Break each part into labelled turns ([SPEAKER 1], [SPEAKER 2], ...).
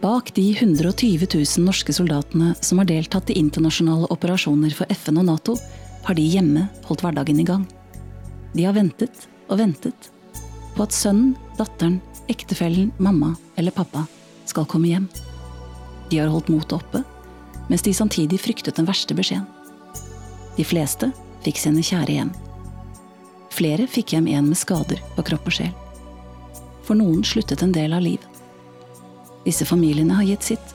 [SPEAKER 1] Bak de 120 000 norske soldatene som har deltatt i internasjonale operasjoner for FN og Nato, har de hjemme holdt hverdagen i gang. De har ventet og ventet på at sønnen, datteren, ektefellen, mamma eller pappa skal komme hjem. De har holdt motet oppe, mens de samtidig fryktet den verste beskjeden. De fleste fikk sine kjære hjem. Flere fikk hjem en med skader på kropp og sjel. For noen sluttet en del av liv. Disse familiene har gitt sitt,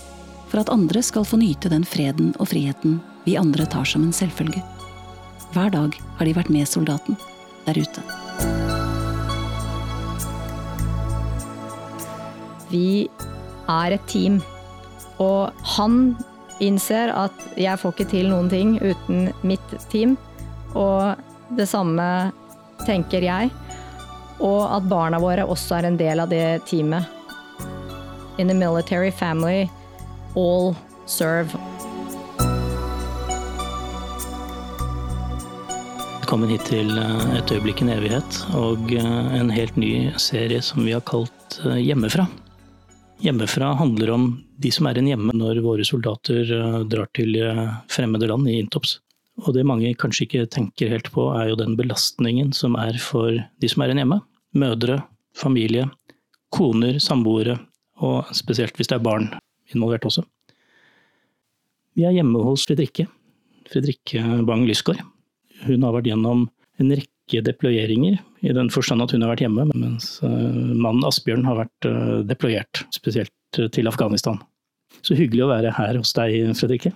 [SPEAKER 1] for at andre skal få nyte den freden og friheten vi andre tar som en selvfølge. Hver dag har de vært med soldaten der ute.
[SPEAKER 2] Vi er et team, og han innser at jeg får ikke til noen ting uten mitt team, og det samme tenker jeg. Og at barna våre også er en del av det teamet. In a military family, all serve.
[SPEAKER 3] Velkommen hit til eh, Et øyeblikk en evighet og eh, en helt ny serie som vi har kalt eh, Hjemmefra. Hjemmefra handler om de som er igjen hjemme når våre soldater drar til fremmede land i Intops. Og det mange kanskje ikke tenker helt på, er jo den belastningen som er for de som er igjen hjemme. Mødre, familie, koner, samboere, og spesielt hvis det er barn involvert også. Vi er hjemme hos Fredrikke. Fredrikke Bang Lysgård. Hun har vært gjennom en rekke deployeringer, i den forstand at hun har vært hjemme, mens eh, mannen Asbjørn har vært eh, deployert, spesielt eh, til Afghanistan. Så hyggelig å være her hos deg, Fredrikke.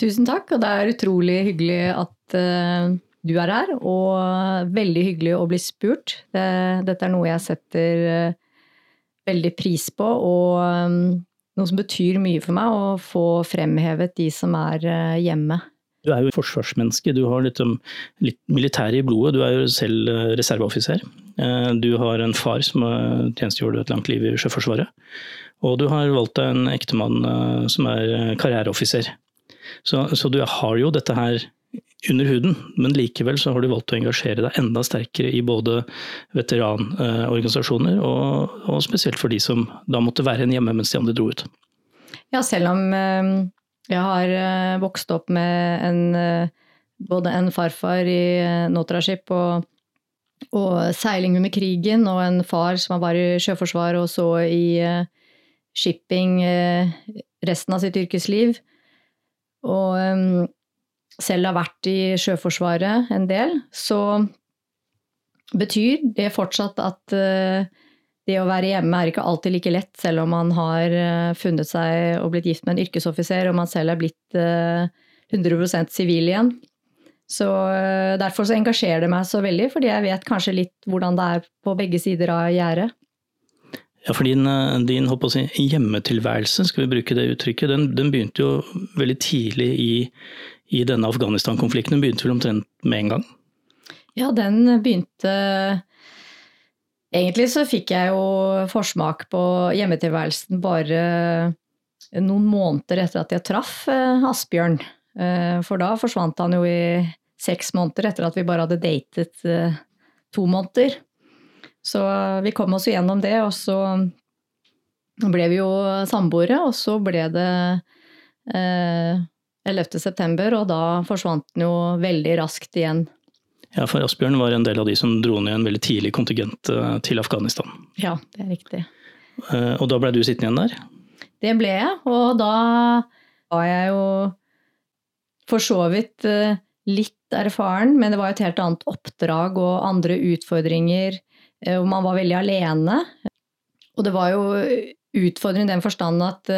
[SPEAKER 2] Tusen takk, og det er utrolig hyggelig at du er her. Og veldig hyggelig å bli spurt. Dette er noe jeg setter veldig pris på, og um, noe som betyr mye for meg, å få fremhevet de som er uh, hjemme.
[SPEAKER 3] Du er jo forsvarsmenneske, du har litt, um, litt militær i blodet. Du er jo selv reserveoffiser. Du har en far som tjenestegjorde et langt liv i Sjøforsvaret. Og du har valgt deg en ektemann som er karriereoffiser. Så, så, du har jo dette her under huden, men likevel så har du valgt å engasjere deg enda sterkere i både veteranorganisasjoner og, og spesielt for de som da måtte være igjen hjemme mens de andre dro ut.
[SPEAKER 2] Ja, selv om eh, jeg har eh, vokst opp med en, eh, både en farfar i Notraship og, og seiling under krigen, og en far som var i Sjøforsvaret og så i shipping resten av sitt yrkesliv, og selv har vært i Sjøforsvaret en del, så betyr det fortsatt at uh, det å være hjemme er ikke alltid like lett, selv om man har uh, funnet seg og blitt gift med en yrkesoffiser og man selv er blitt uh, 100% sivil igjen. Så Derfor så engasjerer det meg så veldig, fordi jeg vet kanskje litt hvordan det er på begge sider av gjerdet.
[SPEAKER 3] Ja, for din, eh, din si, hjemmetilværelse, skal vi bruke det uttrykket, den, den begynte jo veldig tidlig i, i denne Afghanistan-konflikten. Begynte vel omtrent med en gang?
[SPEAKER 2] Ja, den begynte Egentlig så fikk jeg jo forsmak på hjemmetilværelsen bare noen måneder etter at jeg traff eh, Asbjørn. Eh, for da forsvant han jo i seks måneder etter at vi bare hadde datet to måneder. Så vi kom oss gjennom det, og så ble vi jo samboere, og så ble det eh, 11. september, og da forsvant den jo veldig raskt igjen.
[SPEAKER 3] Ja, for Asbjørn var en del av de som dro ned en veldig tidlig kontingent eh, til Afghanistan.
[SPEAKER 2] Ja, det er riktig.
[SPEAKER 3] Eh, og da ble du sittende igjen der?
[SPEAKER 2] Det ble jeg, og da var jeg jo for så vidt eh, litt erfaren, men det var et helt annet oppdrag og andre utfordringer og man var veldig alene. Og det var jo utfordrende i den forstand at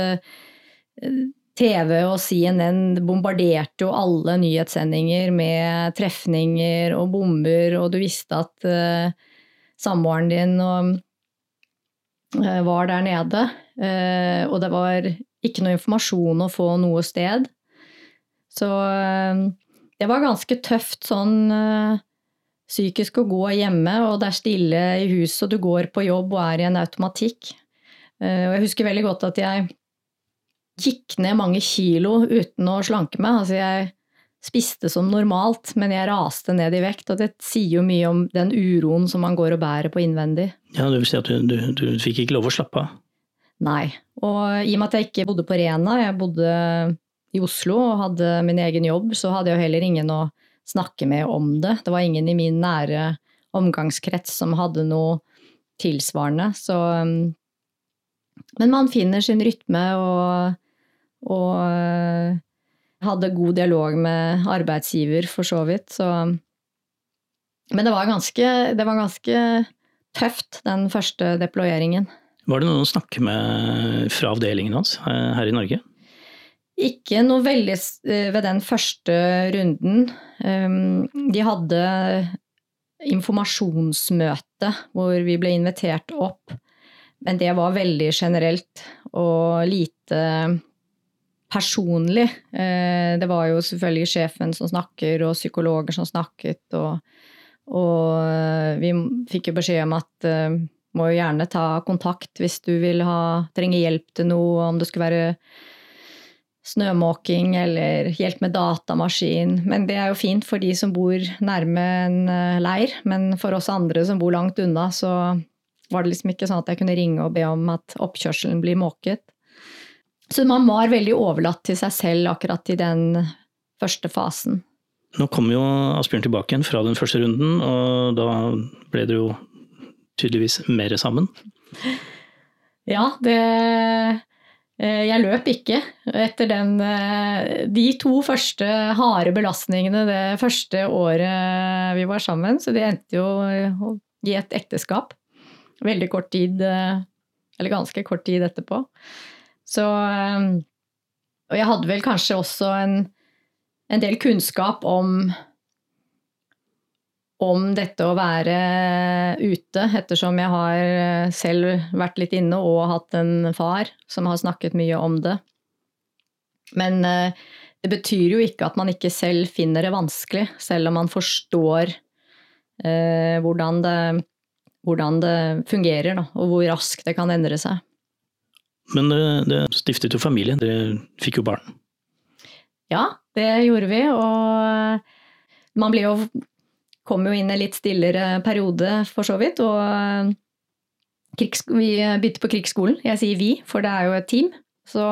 [SPEAKER 2] TV og CNN bombarderte jo alle nyhetssendinger med trefninger og bomber, og du visste at uh, samboeren din og, uh, var der nede. Uh, og det var ikke noe informasjon å få noe sted. Så det var ganske tøft sånn psykisk å gå hjemme, og det er stille i huset, og du går på jobb og er i en automatikk. Eh, og jeg husker veldig godt at jeg gikk ned mange kilo uten å slanke meg. Altså jeg spiste som normalt, men jeg raste ned i vekt, og det sier jo mye om den uroen som man går og bærer på innvendig.
[SPEAKER 3] Ja, det vil si at du, du, du fikk ikke lov å slappe av?
[SPEAKER 2] Nei. Og i og med at jeg ikke bodde på Rena, jeg bodde i Oslo og hadde min egen jobb, så hadde jeg jo heller ingen å snakke med om det. Det var ingen i min nære omgangskrets som hadde noe tilsvarende. Så Men man finner sin rytme og, og hadde god dialog med arbeidsgiver, for så vidt. Så Men det var ganske, det var ganske tøft, den første deployeringen.
[SPEAKER 3] Var det noen å snakke med fra avdelingen hans eh, her i Norge?
[SPEAKER 2] Ikke noe veldig eh, ved den første runden. Ehm, de hadde informasjonsmøte hvor vi ble invitert opp, men det var veldig generelt og lite personlig. Eh, det var jo selvfølgelig sjefen som snakker, og psykologer som snakket, og, og eh, vi fikk jo beskjed om at uh, må jo gjerne ta kontakt hvis du vil ha, trenger hjelp til noe, om det skulle være snømåking eller hjelp med datamaskin. Men det er jo fint for de som bor nærme en leir, men for oss andre som bor langt unna, så var det liksom ikke sånn at jeg kunne ringe og be om at oppkjørselen blir måket. Så man var veldig overlatt til seg selv akkurat i den første fasen.
[SPEAKER 3] Nå kom jo Asbjørn tilbake igjen fra den første runden, og da ble det jo tydeligvis mer sammen?
[SPEAKER 2] Ja, det eh, Jeg løp ikke etter den eh, De to første harde belastningene det første året vi var sammen, så det endte jo i et ekteskap. Veldig kort tid, eh, eller ganske kort tid etterpå. Så ehm, Og jeg hadde vel kanskje også en, en del kunnskap om om dette å være ute, ettersom jeg har selv vært litt inne og hatt en far som har snakket mye om det. Men eh, det betyr jo ikke at man ikke selv finner det vanskelig, selv om man forstår eh, hvordan, det, hvordan, det, fungerer, da, og hvor raskt det kan endre seg.
[SPEAKER 3] Men det, stiftet jo familie, det fikk jo barn.
[SPEAKER 2] Ja, det gjorde vi, og man blir jo kom jo inn i en litt stillere periode, for så vidt. Og krigs, vi begynte på krigsskolen. Jeg sier vi, for det er jo et team. Så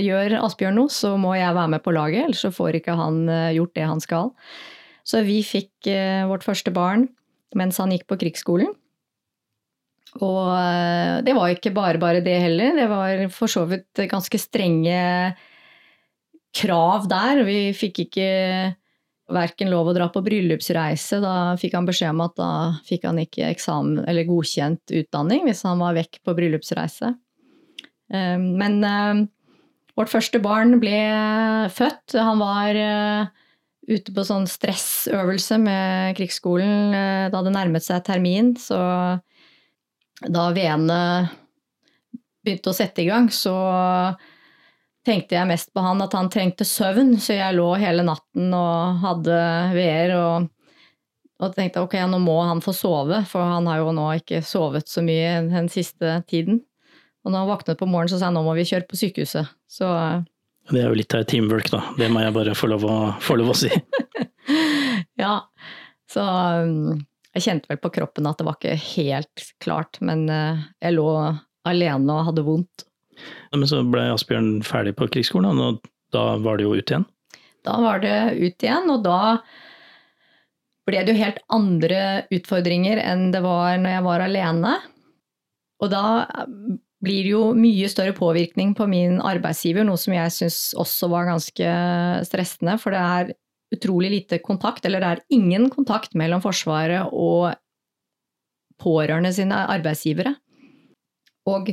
[SPEAKER 2] gjør Asbjørn noe, så må jeg være med på laget, ellers så får ikke han gjort det han skal. Så vi fikk vårt første barn mens han gikk på krigsskolen. Og eh, det var ikke bare bare det heller. Det var for så vidt ganske strenge krav der. Vi fikk ikke verken lov å dra på bryllupsreise. Da fikk han beskjed om at da fikk han ikke eksamen eller godkjent utdanning hvis han var vekk på bryllupsreise. Eh, men eh, vårt første barn ble født. Han var ute på sånn stressøvelse med krigsskolen da det nærmet seg termin. så da veene begynte å sette i gang, så tenkte jeg mest på han at han trengte søvn, så jeg lå hele natten og hadde veer og, og tenkte ok, nå må han få sove, for han har jo nå ikke sovet så mye den siste tiden. Og når han våknet på morgenen, så sa han nå må vi kjøre på sykehuset. Så
[SPEAKER 3] Det er jo litt av et teamwork, da. Det må jeg bare få lov å, få lov å si.
[SPEAKER 2] ja. Så um, jeg kjente vel på kroppen at det var ikke helt klart, men eh, jeg lå alene og hadde vondt.
[SPEAKER 3] Men så ble Asbjørn ferdig på krigsskolen, og da var det jo ut igjen?
[SPEAKER 2] Da var det ut igjen, og da ble det jo helt andre utfordringer enn det var når jeg var alene. Og da blir det jo mye større påvirkning på min arbeidsgiver, noe som jeg syns også var ganske stressende. For det er utrolig lite kontakt, eller det er ingen kontakt mellom Forsvaret og pårørende sine arbeidsgivere. Og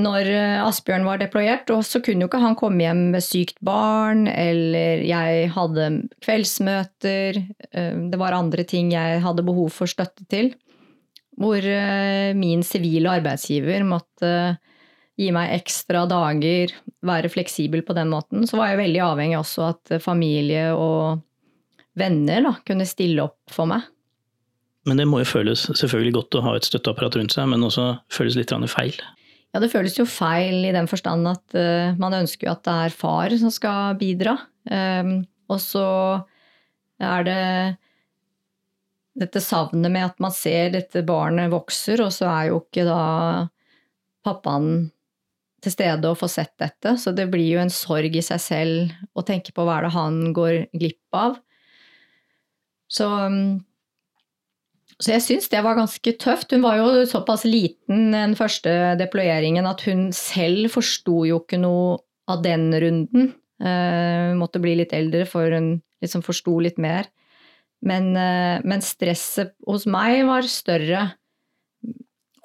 [SPEAKER 2] når eh, Asbjørn var deployert, så kunne jo ikke han komme hjem med sykt barn, eller jeg hadde kveldsmøter, eh, det var andre ting jeg hadde behov for støtte til. Hvor eh, min sivile arbeidsgiver måtte gi meg ekstra dager, være fleksibel på den måten. Så var jeg veldig avhengig også at familie og venner da, kunne stille opp for meg.
[SPEAKER 3] Men det må jo føles selvfølgelig godt å ha et støtteapparat rundt seg, men også føles litt feil?
[SPEAKER 2] Ja, det føles jo feil i den forstand at uh, man ønsker jo at det er far som skal bidra. Um, og så er det dette savnet med at man ser dette barnet vokser, og så er jo ikke da pappaen til stede og få sett dette, så det blir jo en sorg i seg selv å tenke på hva er det han går glipp av. Så, så jeg syns det var ganske tøft. Hun var jo såpass liten den første deployeringen at hun selv forsto jo ikke noe av den runden. Uh, måtte bli litt eldre for hun liksom forsto litt mer. Men, uh, men stresset hos meg var større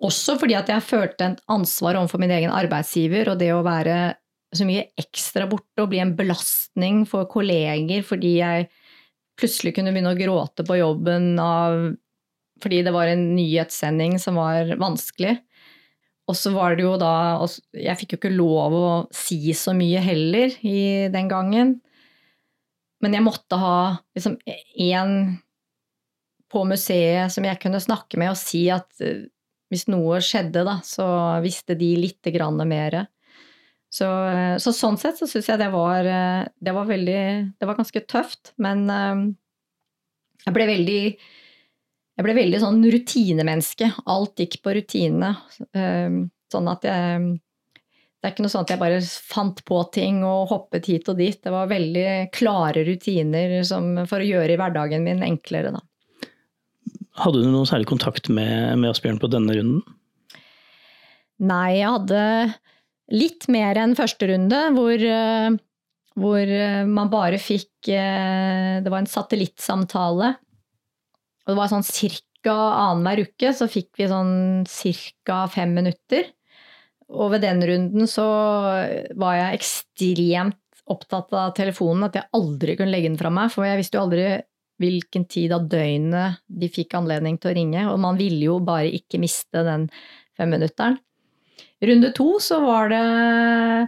[SPEAKER 2] også fordi at jeg følte et ansvar overfor min egen arbeidsgiver, og det å være så mye ekstra borte og bli en belastning for kolleger fordi jeg plutselig kunne begynne å gråte på jobben av, fordi det var en nyhetssending som var vanskelig. Og så var det jo da Jeg fikk jo ikke lov å si så mye heller i den gangen. Men jeg måtte ha liksom én på museet som jeg kunne snakke med og si at hvis noe skjedde, da, så visste de lite grann mer. Så, så, sånn sett så syns jeg det var, det var veldig Det var ganske tøft, men eh, jeg ble veldig jeg ble veldig sånn rutinemenneske. Alt gikk på rutine. Eh, sånn at jeg Det er ikke noe sånn at jeg bare fant på ting og hoppet hit og dit. Det var veldig klare rutiner som, for å gjøre hverdagen min enklere, da.
[SPEAKER 3] Hadde du noen særlig kontakt med, med Asbjørn på denne runden?
[SPEAKER 2] Nei, jeg hadde litt mer enn første runde, hvor, eh, hvor eh, man bare fikk eh, Det var en satellittsamtale. Og det var sånn cirka annenhver uke så fikk vi sånn cirka fem minutter. Og ved den runden så var jeg ekstremt opptatt av telefonen, at jeg aldri kunne legge den fra meg. For jeg visste jo aldri hvilken tid av døgnet de fikk anledning til å ringe, og man ville jo bare ikke miste den femminutteren. Runde to så var det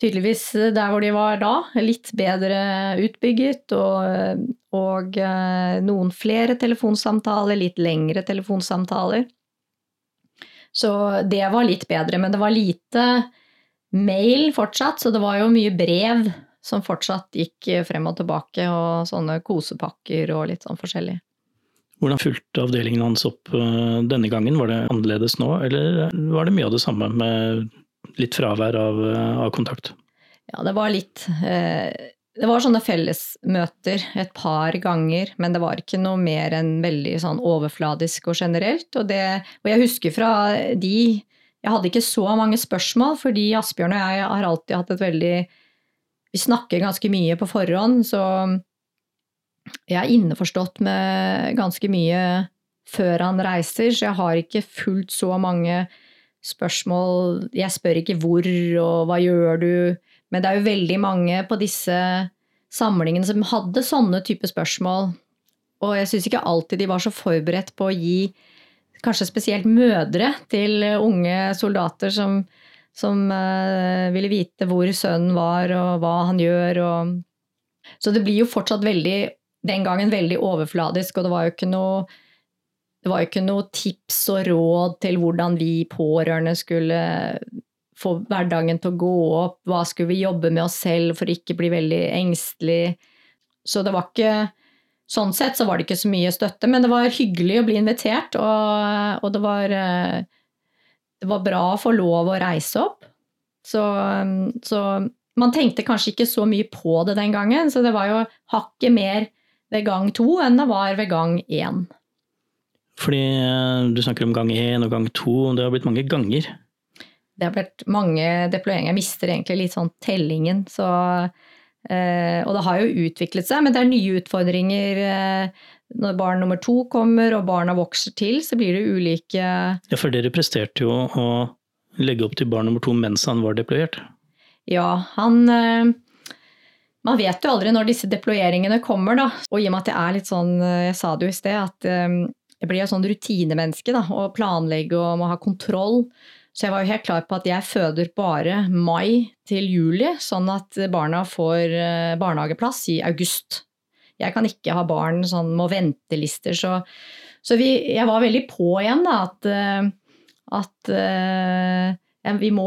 [SPEAKER 2] tydeligvis der hvor de var da, litt bedre utbygget og, og eh, noen flere telefonsamtaler, litt lengre telefonsamtaler. Så det var litt bedre, men det var lite mail fortsatt, så det var jo mye brev som fortsatt gikk frem og tilbake, og sånne kosepakker og litt sånn forskjellig.
[SPEAKER 3] Hvordan fulgte avdelingen hans opp eh, denne gangen? Var det annerledes nå, eller var det mye av det samme med litt fravær av, eh, av kontakt?
[SPEAKER 2] Ja, det var litt eh, Det var sånne fellesmøter et par ganger, men det var ikke noe mer enn veldig sånn overfladisk og generelt. Og, det, og jeg husker fra de Jeg hadde ikke så mange spørsmål, fordi Asbjørn og jeg har alltid hatt et veldig vi snakker ganske mye på forhånd, så jeg er innforstått med ganske mye før han reiser, så jeg har ikke fulgt så mange spørsmål. Jeg spør ikke hvor og hva gjør du, men det er jo veldig mange på disse samlingene som hadde sånne type spørsmål. Og jeg syns ikke alltid de var så forberedt på å gi kanskje spesielt mødre til unge soldater som som uh, ville vite hvor sønnen var og hva han gjør. Og... Så det blir jo fortsatt veldig, den gangen veldig overfladisk, og det var jo ikke noe det var jo ikke noe tips og råd til hvordan vi pårørende skulle få hverdagen til å gå opp, hva skulle vi jobbe med oss selv for ikke bli veldig engstelig. Så det var ikke Sånn sett så var det ikke så mye støtte, men det var hyggelig å bli invitert, og, og det var det var bra å få lov å reise opp. Så, så, man tenkte kanskje ikke så mye på det den gangen, så det var jo hakket mer ved gang to enn det var ved gang én.
[SPEAKER 3] Fordi eh, du snakker om gang én og gang to, det har blitt mange ganger?
[SPEAKER 2] Det har blitt mange deployeringer. Jeg mister egentlig litt sånn tellingen. Så, eh, og det har jo utviklet seg, men det er nye utfordringer eh, når barn nummer to kommer og barna vokser til, så blir det ulike
[SPEAKER 3] Ja, for dere presterte jo å legge opp til barn nummer to mens han var deployert?
[SPEAKER 2] Ja, han Man vet jo aldri når disse deployeringene kommer, da. Og i og med at jeg er litt sånn, eh, jeg sa det jo i sted, at eh, jeg blir et sånn rutinemenneske da, og planlegge og må ha kontroll. Så jeg var jo helt klar på at jeg føder bare mai til juli, sånn at barna får barnehageplass i august. Jeg kan ikke ha barn sånn med ventelister, så, så vi, jeg var veldig på igjen da, at, eh, at ja, vi må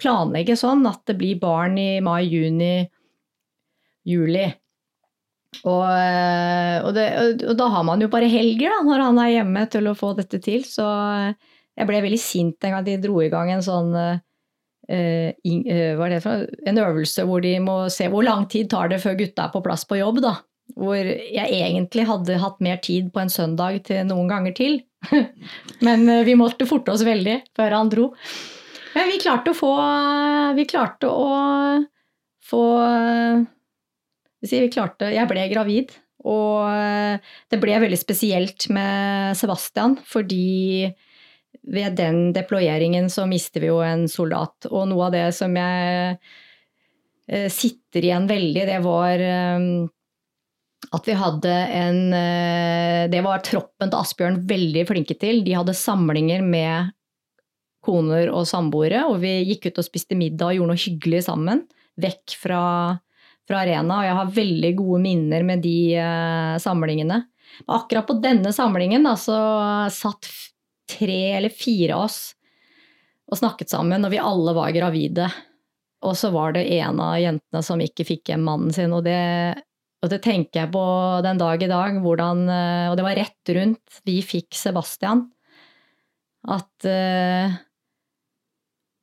[SPEAKER 2] planlegge sånn at det blir barn i mai, juni, juli. Og, eh, og, det, og, da har man jo bare helger da, når han er hjemme til å få dette til. Så jeg ble veldig sint en gang de dro i gang en sånn eh, hva er det for, en øvelse hvor de må se hvor lang tid tar det før gutta er på plass på jobb. da. Hvor jeg egentlig hadde hatt mer tid på en søndag til noen ganger til. Men vi måtte forte oss veldig før han dro. Men vi klarte å få Vi klarte å få Vi klarte Jeg ble gravid. Og det ble veldig spesielt med Sebastian, fordi ved den deployeringen så mister vi jo en soldat. Og noe av det som jeg eh, sitter igjen veldig, det var eh, at vi hadde en eh, Det var troppen til Asbjørn veldig flinke til. De hadde samlinger med koner og samboere, og vi gikk ut og spiste middag og gjorde noe hyggelig sammen. Vekk fra, fra arena. Og jeg har veldig gode minner med de samlingene. Akkurat på denne samlingen da, så satt tre eller fire av oss og snakket sammen og vi alle var gravide. Og så var det en av jentene som ikke fikk hjem mannen sin. Og det, og det tenker jeg på den dag i dag, hvordan eh, Og det var rett rundt vi fikk Sebastian. At uh,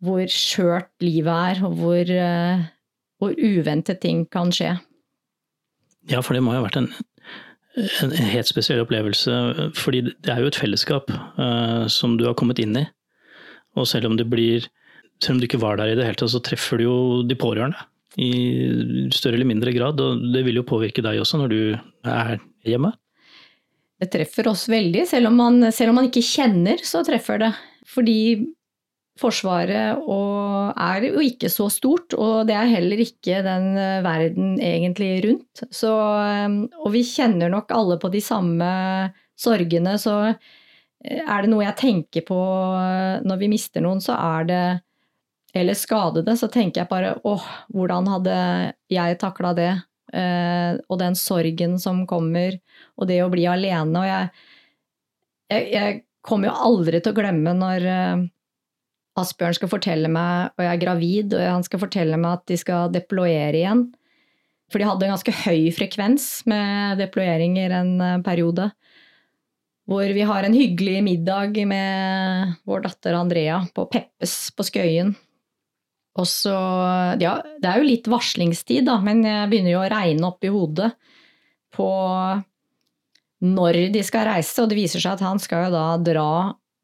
[SPEAKER 2] hvor skjørt livet er, og hvor, uh, hvor uventet ting kan skje.
[SPEAKER 3] Ja, for det må jo ha vært en en helt spesiell opplevelse, fordi det er jo et fellesskap uh, som du har kommet inn i. Og selv om det blir Selv om du ikke var der i det hele tatt, så treffer du jo de pårørende i større eller mindre grad. Og det vil jo påvirke deg også når du er hjemme.
[SPEAKER 2] Det treffer oss veldig. Selv om man, selv om man ikke kjenner, så treffer det. Fordi Forsvaret og er jo ikke så stort, og det er heller ikke den eh, verden egentlig rundt. Så, eh, og vi kjenner nok alle på de samme sorgene, så eh, er det noe jeg tenker på når vi mister noen, så er det Eller skadede, så tenker jeg bare åh, hvordan hadde jeg takla det? og den sorgen som kommer, og det å bli alene. Og jeg, jeg, jeg kommer jo aldri til å glemme når Asbjørn skal fortelle meg, og jeg er gravid, og han skal fortelle meg at de skal deployere igjen. For de hadde en ganske høy frekvens med deployeringer en eh, periode. Hvor vi har en hyggelig middag med vår datter Andrea på Peppes på Skøyen. Og så Ja, det er jo litt varslingstid, da, men jeg begynner jo å regne opp i hodet på når de skal reise, og det viser seg at han skal jo da dra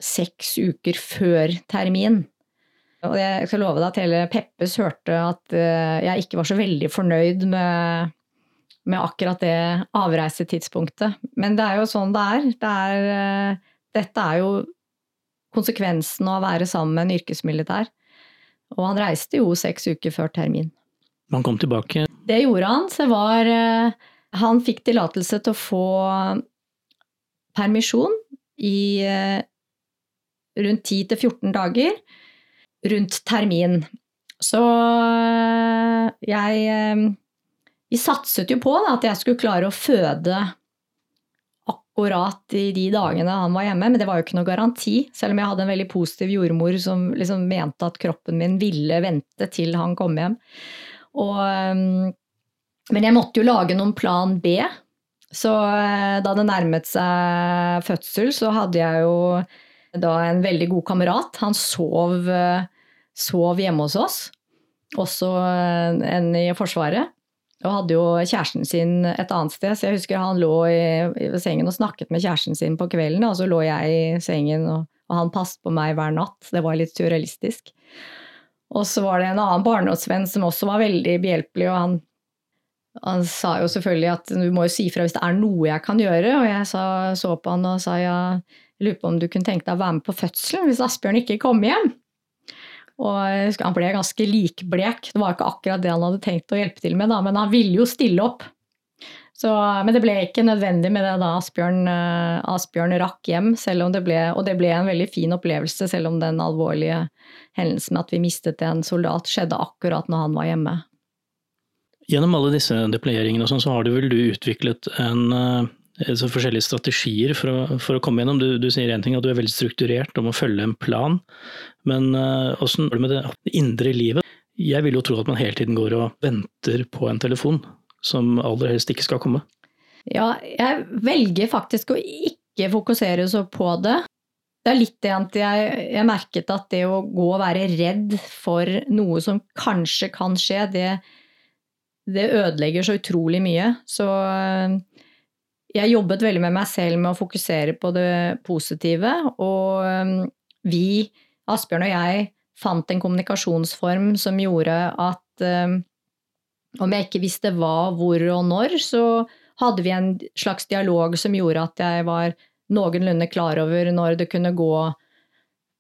[SPEAKER 2] seks uker før termin. Og jeg skal love deg at hele Peppes hørte at eh, jeg ikke var så veldig fornøyd med, med akkurat det avreisetidspunktet. Men det er jo sånn det er. Det er eh, dette er jo konsekvensen av å være sammen med en yrkesmilitær. Og han reiste jo seks uker før termin.
[SPEAKER 3] Han kom tilbake?
[SPEAKER 2] Det gjorde han. Så var eh, Han fikk tillatelse til å få permisjon i rundt 10-14 dager rundt termin. Så øh, jeg øh, Vi satset jo på da, at jeg skulle klare å føde akkurat i de dagene han var hjemme, men det var jo ikke noe garanti. Selv om jeg hadde en veldig positiv jordmor som liksom mente at kroppen min ville vente til han kom hjem. Og, øh, men jeg måtte jo lage noen plan B. Så da det nærmet seg fødsel, så hadde jeg jo da en veldig god kamerat. Han sov, sov hjemme hos oss, også en i Forsvaret. Og hadde jo kjæresten sin et annet sted, så jeg husker han lå i, i sengen og snakket med kjæresten sin på kvelden, og så lå jeg i sengen, og, og han passet på meg hver natt. Det var litt surrealistisk. Og så var det en annen barndomsvenn som også var veldig behjelpelig, og han, han sa jo selvfølgelig at du må jo si fra hvis det er noe jeg kan gjøre, og jeg sa, så på han og sa ja, jeg lurer på om du kunne tenke deg å være med på fødselen hvis Asbjørn ikke kom hjem. Og han ble ganske likblek. Det var ikke akkurat det han hadde tenkt å hjelpe til med, da, men han ville jo stille opp. Så, men det ble ikke nødvendig med det da Asbjørn, uh, Asbjørn rakk hjem, det ble, og det ble en veldig fin opplevelse, selv om den alvorlige hendelsen med at vi mistet en soldat, skjedde akkurat når han var hjemme.
[SPEAKER 3] Gjennom alle disse deployeringene sånn, så har du vel du utviklet en uh så forskjellige strategier for å, for å komme gjennom. Du, du sier én ting, at du er veldig strukturert og må følge en plan. Men åssen er det med det indre livet? Jeg vil jo tro at man hele tiden går og venter på en telefon som aller helst ikke skal komme.
[SPEAKER 2] Ja, jeg velger faktisk å ikke fokusere så på det. det er litt det at jeg, jeg, merket at det å gå og være redd for noe som kanskje kan skje, det, det ødelegger så utrolig mye. Så eh, jeg jobbet veldig med meg selv med å fokusere på det positive. Og eh, vi, Asbjørn og jeg, fant en kommunikasjonsform som gjorde at um, om jeg ikke visste hva, hvor og når, så hadde vi en slags dialog som gjorde at jeg var noenlunde klar over når det kunne gå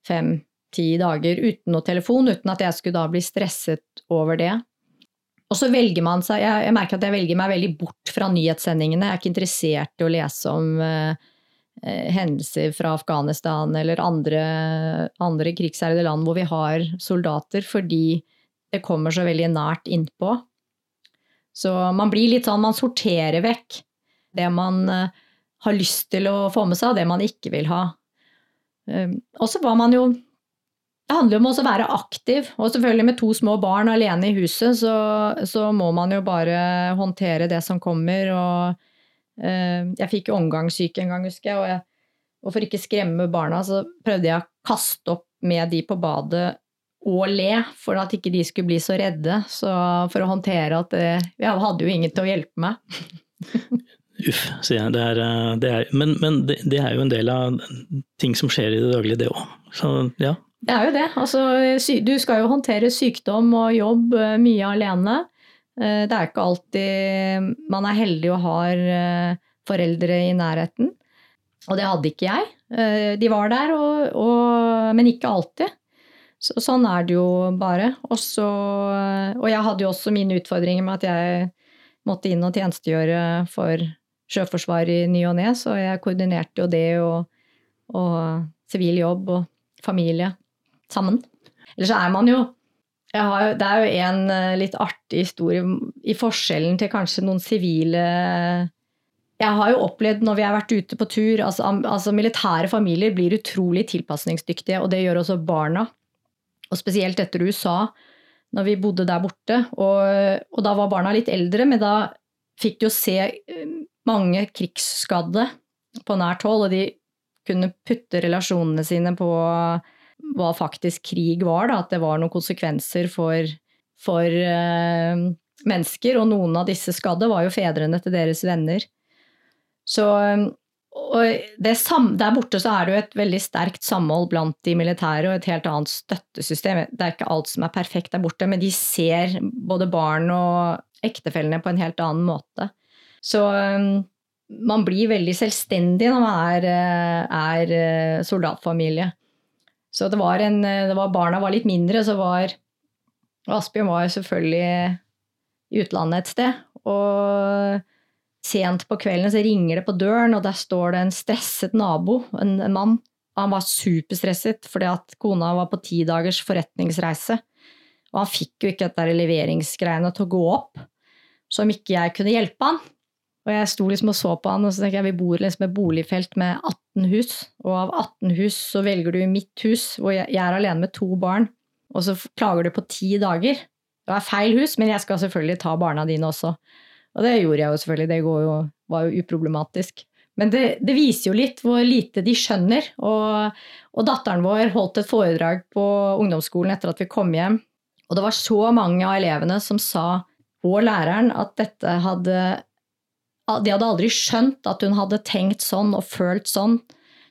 [SPEAKER 2] fem-ti dager uten noe telefon, uten at jeg skulle da bli stresset over det. Og så velger man seg jeg, jeg, merker at jeg velger meg veldig bort fra nyhetssendingene. Jeg er ikke interessert i å lese om eh, hendelser fra Afghanistan eller andre, andre krigsherjede land hvor vi har soldater, fordi det kommer så veldig nært innpå. Så man blir litt sånn, man sorterer vekk det man uh, har lyst til å få med seg, og det man ikke vil ha. Um, og så var man jo det handler jo om å være aktiv, og selvfølgelig med to små barn alene i huset, så, så må man jo bare håndtere det som kommer. Og eh, jeg fikk jo omgangssyke en gang, husker jeg og, jeg, og for ikke skremme barna, så prøvde jeg å kaste opp med de på badet og le, for at ikke de skulle bli så redde. Så for å håndtere at det, Jeg hadde jo ingen til å hjelpe meg.
[SPEAKER 3] Uff, sier jeg. Det er, eh, det er, men, men det, det, er jo en del av ting som skjer i det daglige, det òg. Så ja,
[SPEAKER 2] det er jo det. Altså, du skal jo håndtere sykdom og jobb eh, mye alene. Eh, det er ikke alltid man er heldig og har eh, foreldre i nærheten. Og det hadde ikke jeg. De var der, og, og, men ikke alltid. Så, sånn er det jo bare. Også, og jeg hadde jo også mine utfordringer med at jeg måtte inn og tjenestegjøre for Sjøforsvaret i ny og ne, så jeg koordinerte jo det og, og sivil jobb og familie sammen. Eller så er man jo har, Det er jo en eh, litt artig historie i forskjellen til kanskje noen sivile Jeg har jo opplevd når vi har vært ute på tur altså, altså Militære familier blir utrolig tilpasningsdyktige, og det gjør også barna. Og spesielt etter USA, når vi bodde der borte. Og, og da var barna litt eldre, men da fikk de jo se eh, mange krigsskadde på nært hold, og de kunne putte relasjonene sine på hva faktisk krig var, da, at det var noen konsekvenser for, for uh, mennesker. Og noen av disse skadde var jo fedrene til deres venner. Så der borte så er det jo et veldig sterkt samhold blant de militære og et helt annet støttesystem. Det er ikke alt som er perfekt der borte, men de ser både barn og ektefellene på en helt annen måte. Så um, man blir veldig selvstendig når man er, eh, er eh, soldatfamilie. Så det var en det var, Barna var litt mindre, så var Asbjørn var selvfølgelig i utlandet et sted. Og sent på kvelden så ringer det på døren, og der står det en stresset nabo, en, en mann. Han var superstresset fordi at kona var på ti dagers forretningsreise. Og han fikk jo ikke dette leveringsgreiene til å gå opp, så om ikke jeg kunne hjelpe han, og jeg sto liksom og så på han, og så tenker jeg vi bor liksom et boligfelt med 18 hus, og av 18 hus så velger du mitt hus, hvor jeg, er alene med to barn, og så klager du på ti dager. Det er feil hus, men jeg skal selvfølgelig ta barna dine også. Og det gjorde jeg jo selvfølgelig, det jo, var jo uproblematisk. Men det, det, viser jo litt hvor lite de skjønner. Og, og, datteren vår holdt et foredrag på ungdomsskolen etter at vi kom hjem. Og det var så mange av elevene som sa, og læreren, at dette hadde de hadde aldri skjønt at hun hadde tenkt sånn og følt sånn.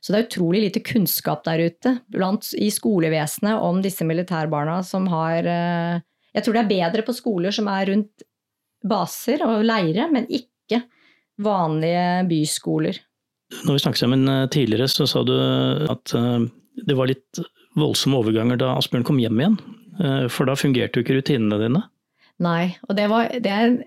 [SPEAKER 2] Så det er utrolig lite kunnskap der ute blant, i skolevesenet om disse militærbarna som har eh, Jeg tror det er bedre på skoler som er rundt baser og leire, men ikke vanlige byskoler.
[SPEAKER 3] Når vi snakket sammen eh, tidligere, så sa du at eh, det var litt voldsomme overganger da Asbjørn kom hjem igjen. For da fungerte jo ikke rutinene dine?
[SPEAKER 2] Nei, og det, var, det er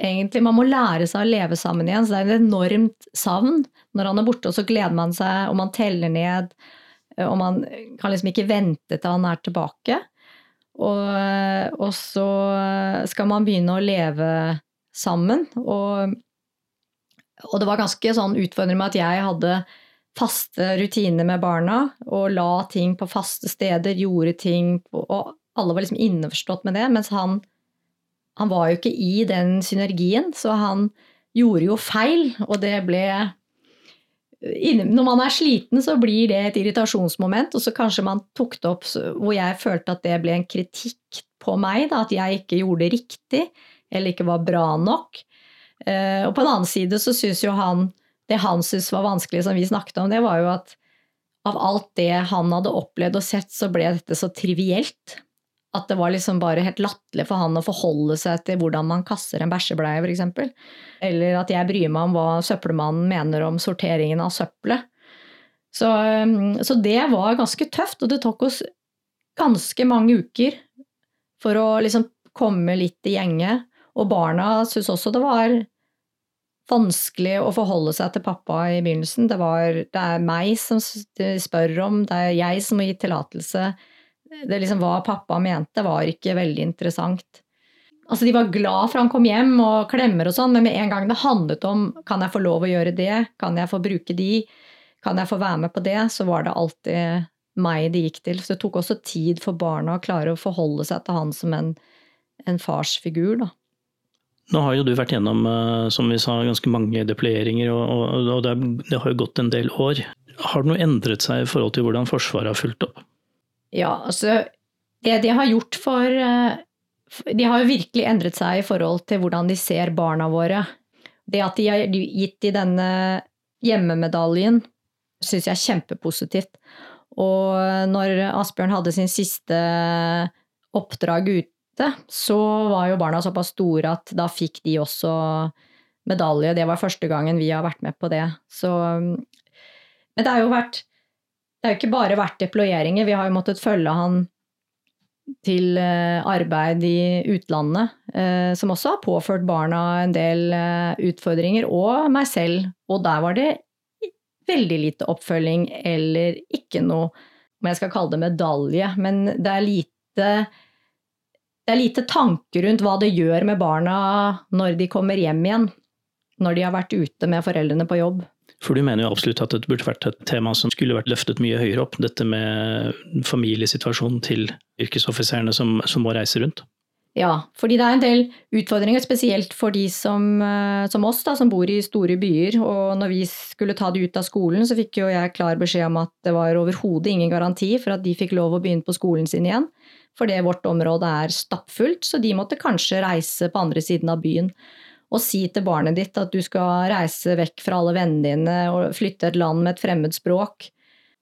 [SPEAKER 2] egentlig Man må lære seg å leve sammen igjen, så det er et enormt savn når han er borte. Og så gleder man seg, og man teller ned, og man kan liksom ikke vente til han er tilbake. Og, og så skal man begynne å leve sammen. Og, og det var ganske sånn utfordrende med at jeg hadde faste rutiner med barna, og la ting på faste steder, gjorde ting Og alle var liksom innforstått med det, mens han han var jo ikke i den synergien, så han gjorde jo feil, og det ble når man er sliten, så blir det et irritasjonsmoment, og så kanskje man tok det opp hvor jeg følte at det ble en kritikk på meg, da, at jeg ikke gjorde det riktig, eller ikke var bra nok. Og på en annen side så syns jo han Det han syntes var vanskelig, som vi snakket om, det var jo at av alt det han hadde opplevd og sett, så ble dette så trivielt. At det var liksom bare helt latterlig for han å forholde seg til hvordan man kaster en bæsjebleie, f.eks. Eller at jeg bryr meg om hva søppelmannen mener om sorteringen av søppelet. Så, um, så, det var ganske tøft, og det tok oss ganske mange uker for å liksom komme litt i gjenge. Og barna syntes også det var vanskelig å forholde seg til pappa i begynnelsen. Det, var, det er meg som spør om, det er jeg som må gi tillatelse. Det liksom Hva pappa mente, var ikke veldig interessant. Altså, De var glad for han kom hjem og klemmer og sånn, men med en gang det handlet om kan jeg få lov å gjøre det, kan jeg få bruke de, kan jeg få være med på det, så var det alltid meg det gikk til. Så det tok også tid for barna å klare å forholde seg til han som en, en farsfigur. da.
[SPEAKER 3] Nå har jo du vært gjennom eh, som vi sa, ganske mange deployeringer, og, og det, det, har jo gått en del år. Har det noe endret seg i forhold til hvordan Forsvaret har fulgt opp?
[SPEAKER 2] Ja, altså det de har gjort for eh, De har jo virkelig endret seg i forhold til hvordan de ser barna våre. Det at de har gitt de denne hjemmemedaljen, syns jeg er kjempepositivt. Og når Asbjørn hadde sin siste oppdrag ute, så var jo barna såpass store at da fikk de også medalje. Det var første gangen vi har vært med på det. Så, men det har jo vært Det har jo ikke bare vært deployeringer. Vi har jo måttet følge han til eh, arbeid i utlandet, eh, som også har påført barna en del eh, utfordringer, og meg selv. Og der var det veldig lite oppfølging, eller ikke noe om jeg skal kalle det medalje, men det er lite det er lite tanke rundt hva det gjør med barna når de kommer hjem igjen, når de har vært ute med foreldrene på jobb.
[SPEAKER 3] For du mener jo absolutt at det burde vært et tema som skulle vært løftet mye høyere opp, dette med familiesituasjonen til yrkesoffiserene som, som må reise rundt?
[SPEAKER 2] Ja, fordi det er en del utfordringer, spesielt for de som, eh, som oss, da, som bor i store byer. Og når vi skulle ta de ut av skolen, så fikk jo jeg klar beskjed om at det var overhodet ingen garanti for at de fikk lov å begynne på skolen sin igjen fordi vårt område er stappfullt, så de måtte kanskje reise på andre siden av byen. Og si til barnet ditt at du skal reise vekk fra alle vennene dine og flytte et land med et fremmed språk.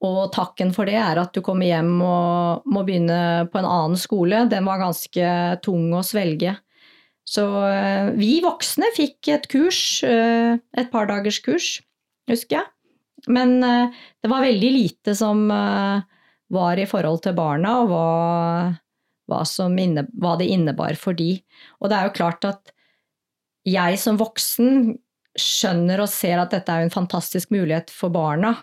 [SPEAKER 2] Og takken for det er at du kommer hjem og må begynne på en annen skole. Den var ganske tung å svelge. Så eh, vi voksne fikk et kurs, eh, et par dagers kurs, husker jeg. Men eh, det var veldig lite som var i forhold til barna, og hva hva, inne, hva det innebar for de. Og det er jo klart at jeg som voksen skjønner og ser at dette er en fantastisk mulighet for barna.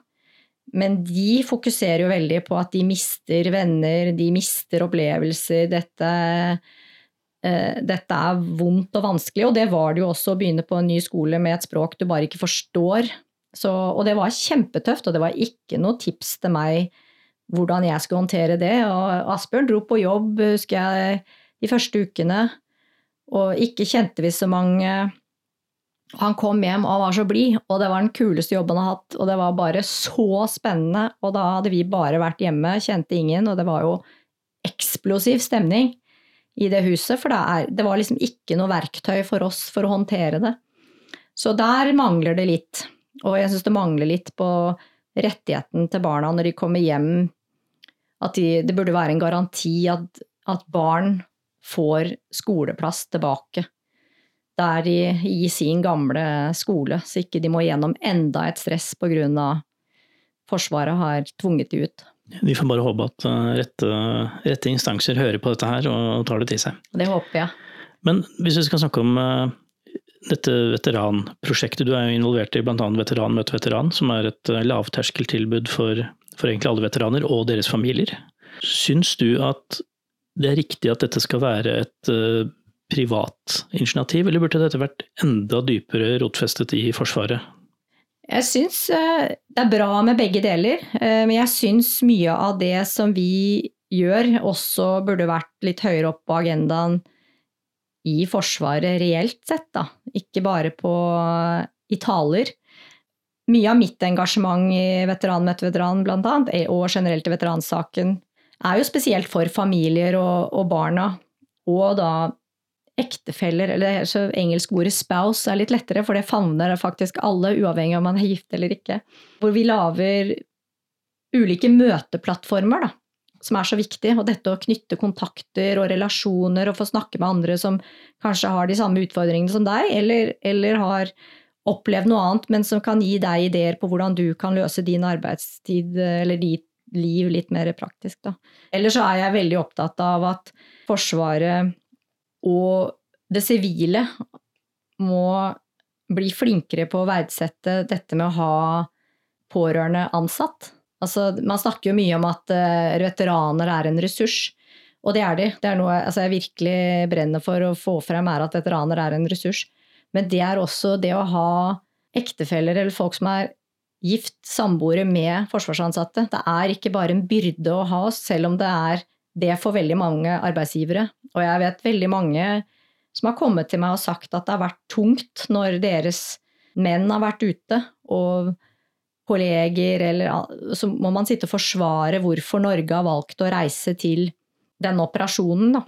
[SPEAKER 2] Men de fokuserer jo veldig på at de mister venner, de mister opplevelser. Dette, uh, dette er vondt og vanskelig, og det var det jo også å begynne på en ny skole med et språk du bare ikke forstår. Så, og det var kjempetøft, og det var ikke noe tips til meg hvordan jeg skulle håndtere det. Og Asbjørn dro på jobb, husker jeg, de første ukene, og ikke kjente vi så mange. Han kom hjem og var så blid, og det var den kuleste jobben han har hatt. Og det var bare så spennende, og da hadde vi bare vært hjemme, kjente ingen, og det var jo eksplosiv stemning i det huset, for det, er, det var liksom ikke noe verktøy for oss for å håndtere det. Så der mangler det litt. Og jeg syns det mangler litt på rettigheten til barna når de kommer hjem at de, det burde være en garanti at, at, barn får skoleplass tilbake der de i sin gamle skole, så ikke de må gjennom enda et stress pga. Forsvaret har tvunget de ut.
[SPEAKER 3] Vi får bare håpe at eh, rette, rette, instanser hører på dette her og tar det til seg.
[SPEAKER 2] Det håper jeg.
[SPEAKER 3] Men hvis vi skal snakke om uh, dette veteranprosjektet, du er jo involvert i bl.a. Veteran møter veteran, som er et uh, lavterskeltilbud for for egentlig alle veteraner og deres familier. Syns du at det er riktig at dette skal være et uh, privat initiativ, eller burde dette vært enda dypere rotfestet i Forsvaret?
[SPEAKER 2] Jeg syns uh, det er bra med begge deler, uh, men jeg syns mye av det som vi gjør, også burde vært litt høyere opp på agendaen i Forsvaret reelt sett, da. Ikke bare på, i taler. mye av mitt engasjement i Veteran møter veteran, blant annet, og generelt i veteransaken, er jo spesielt for familier og, og barna. Og da ektefeller, eller så engelsk ordet spouse er litt lettere, for det favner faktisk alle, uavhengig av om man er gift eller ikke. Hvor vi lager ulike møteplattformer, da, som er så viktig. Og dette å knytte kontakter og relasjoner og få snakke med andre som kanskje har de samme utfordringene som deg, eller, eller har opplevd noe annet, men som kan gi deg ideer på hvordan du kan løse din arbeidstid eller ditt liv litt mer praktisk. Da. Ellers så er jeg veldig opptatt av at Forsvaret og det sivile må bli flinkere på å verdsette dette med å ha pårørende ansatt. Altså, man snakker jo mye om at uh, veteraner er en ressurs, og det er de. Det er noe altså, jeg virkelig brenner for å få frem, er at veteraner er en ressurs. Men det er også det å ha ektefeller eller folk som er gift, samboere med forsvarsansatte. Det er ikke bare en byrde å ha oss, selv om det er det for veldig mange arbeidsgivere. Og jeg vet veldig mange som har kommet til meg og sagt at det har vært tungt når deres menn har vært ute, og kolleger eller Så må man sitte og forsvare hvorfor Norge har valgt å reise til denne operasjonen, da.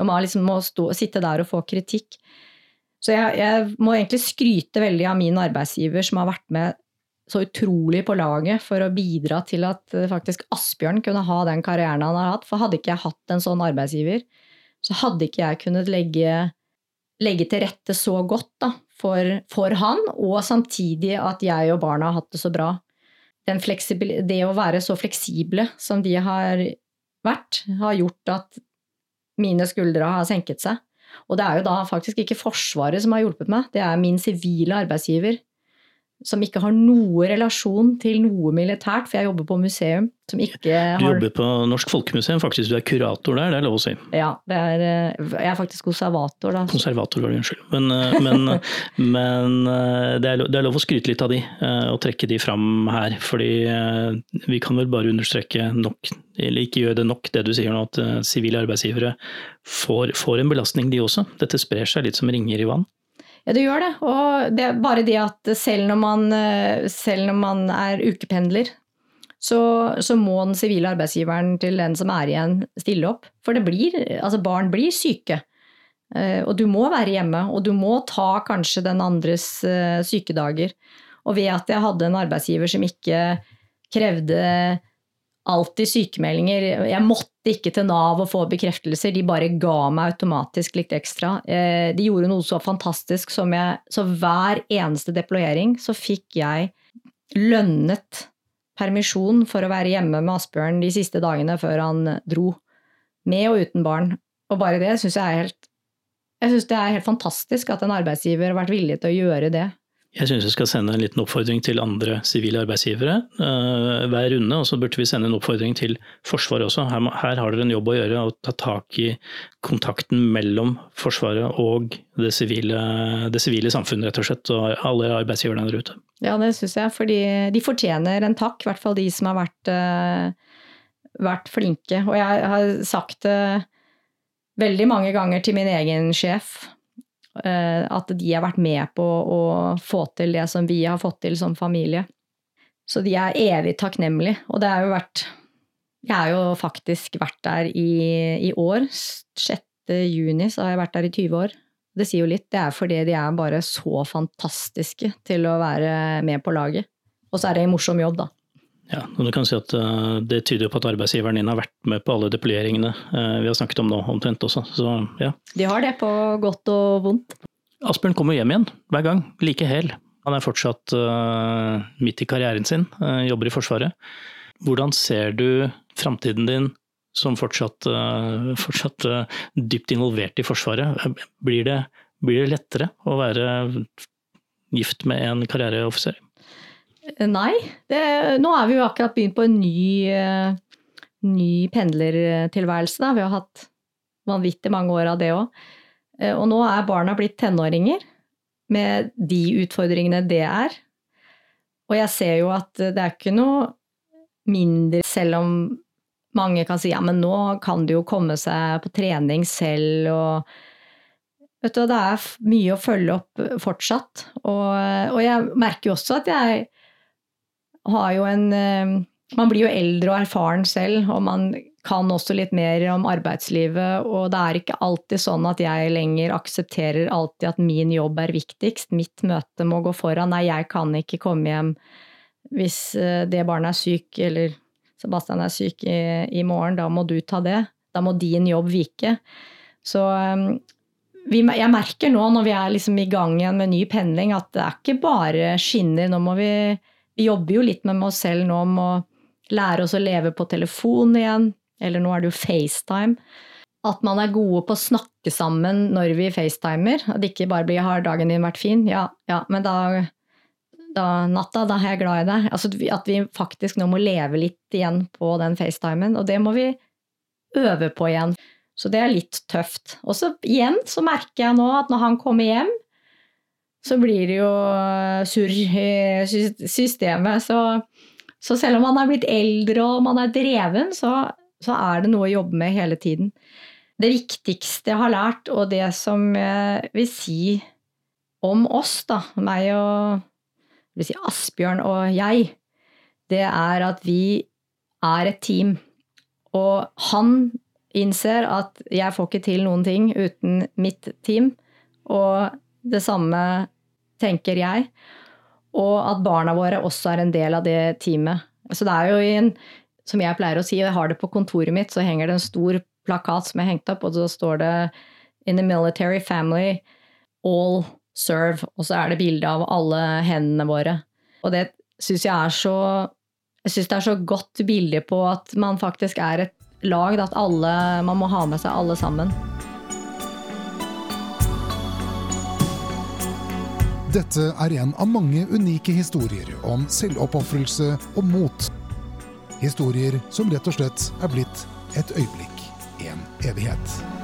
[SPEAKER 2] Og man liksom må stå, sitte der og få kritikk. Så jeg, jeg, må egentlig skryte veldig av min arbeidsgiver som har vært med så utrolig på laget for å bidra til at eh, faktisk Asbjørn kunne ha den karrieren han har hatt. For hadde ikke jeg hatt en sånn arbeidsgiver, så hadde ikke jeg kunnet legge, legge til rette så godt da, for, for, han, og samtidig at jeg og barna har hatt det så bra. det å være så fleksible som de har vært, har gjort at mine skuldre har senket seg. Og det er jo da faktisk ikke Forsvaret som har hjulpet meg, det er min sivile arbeidsgiver som ikke har noe relasjon til noe militært, for jeg jobber på museum som ikke har
[SPEAKER 3] Du jobber på Norsk Folkemuseum, faktisk. Du er kurator der, det er lov å si?
[SPEAKER 2] Ja, er, eh, jeg er faktisk konservator, da.
[SPEAKER 3] Konservator, var det, unnskyld. Men, eh, men, men eh, det, er lov, det, er lov, å skryte litt av de, og trekke de fram her. Fordi vi kan vel bare understreke nok, eller ikke gjøre det nok, det du sier nå, at sivile arbeidsgivere får, får en belastning, de også. Dette sprer seg litt som ringer i vann.
[SPEAKER 2] Ja, det gjør det. Og det er bare det at selv når man, eh, selv når man er ukependler, så, så, må den sivile arbeidsgiveren til den som er igjen, stille opp. For det blir, altså barn blir syke. Eh, og du må være hjemme, og du må ta kanskje den andres eh, sykedager. Og ved at jeg hadde en arbeidsgiver som ikke krevde alltid sykemeldinger. Jeg måtte ikke til Nav og få bekreftelser, de bare ga meg automatisk litt ekstra. Eh, de gjorde noe så fantastisk som jeg Så hver eneste deployering så fikk jeg lønnet permisjon for å være hjemme med Asbjørn de siste dagene før han dro. Med og uten barn. Og bare det syns jeg er helt jeg syns det er helt fantastisk at en arbeidsgiver har vært villig til å gjøre det
[SPEAKER 3] jeg syns vi skal sende en liten oppfordring til andre sivile arbeidsgivere uh, hver runde. Og så burde vi sende en oppfordring til Forsvaret også. Her, her, har dere en jobb å gjøre, å ta tak i kontakten mellom Forsvaret og det sivile, det sivile samfunnet, rett og slett. Og alle arbeidsgiverne der ute.
[SPEAKER 2] Ja, det syns jeg. For de fortjener en takk. I hvert fall de som har vært, uh, vært flinke. Og jeg har sagt det veldig mange ganger til min egen sjef Eh, at de har vært med på å få til det som vi har fått til som familie. Så de er evig takknemlige. Og det har jo vært Jeg har jo faktisk vært der i, i år. 6. juni så har jeg vært der i 20 år. Det sier jo litt. Det er fordi de er bare så fantastiske til å være med på laget. Og så er det en morsom jobb, da.
[SPEAKER 3] Ja, og du kan si at uh, Det tyder på at arbeidsgiveren din har vært med på alle deployeringene uh, vi har snakket om nå, omtrent også. Så, ja.
[SPEAKER 2] De har det på godt og vondt.
[SPEAKER 3] Asbjørn kommer hjem igjen hver gang, like hel. Han er fortsatt uh, midt i karrieren sin, jobber i Forsvaret. Hvordan ser du framtiden din som fortsatt, fortsatt dypt involvert i Forsvaret? Blir det, blir det lettere å være gift med en karriereoffiser?
[SPEAKER 2] Nei. Det, nå er vi jo akkurat begynt på en ny, uh, ny pendlertilværelse. Da. Vi har hatt vanvittig mange år av det òg. Uh, eh, og nå er barna blitt tenåringer, med de utfordringene det er. Og jeg ser jo at det er ikke noe mindre, selv om mange kan si ja, men nå kan det jo komme seg på trening selv og Vet du, Det er mye å følge opp fortsatt. Og, og jeg merker jo også at jeg har jo en eh, Man blir jo eldre og erfaren selv, og man kan også litt mer om arbeidslivet. Og det er ikke alltid sånn at jeg lenger aksepterer alltid at min jobb er viktigst. Mitt møte må gå foran. Nei, jeg kan ikke komme hjem hvis eh, det barnet er syk, eller Sebastian er syk i, i morgen. Da må du ta det. Da må din jobb vike. Så vi, jeg merker nå når vi er liksom i gang igjen med ny pendling, at det er ikke bare skinner. Nå må vi, vi jobber jo litt med oss selv nå om å lære oss å leve på telefon igjen. Eller nå er det jo FaceTime. At man er gode på å snakke sammen når vi facetimer. At det ikke bare blir 'har dagen din vært fin'? Ja, ja, men da, da natta, da er jeg glad i deg. Altså, at vi faktisk nå må leve litt igjen på den facetimen. Og det må vi øve på igjen. Så det er litt tøft. Og så igjen så merker jeg nå at når han kommer hjem, så blir det jo surr i systemet. Så, så, selv om man er blitt eldre og man er dreven, så, så, er det noe å jobbe med hele tiden. Det viktigste jeg har lært, og det som jeg vil si om oss, da, meg og vil si Asbjørn og jeg, det er at vi er et team. Og han innser at jeg får ikke til noen ting uten mitt team. Og det samme tenker jeg. Og at barna våre også er en del av det teamet. Så det er jo en, som jeg pleier å si, og jeg har det på kontoret mitt, så henger det en stor plakat som er hengt opp, og så står det In the military family, all serve. Og så er det bilde av alle hendene våre. Og det syns jeg er så jeg syns det er så godt bilde på at man faktisk er et lag, at alle, man må ha med seg alle sammen.
[SPEAKER 4] Dette er en av mange unike historier om selvoppofrelse og mot. Historier som rett og slett er blitt et øyeblikk, en evighet.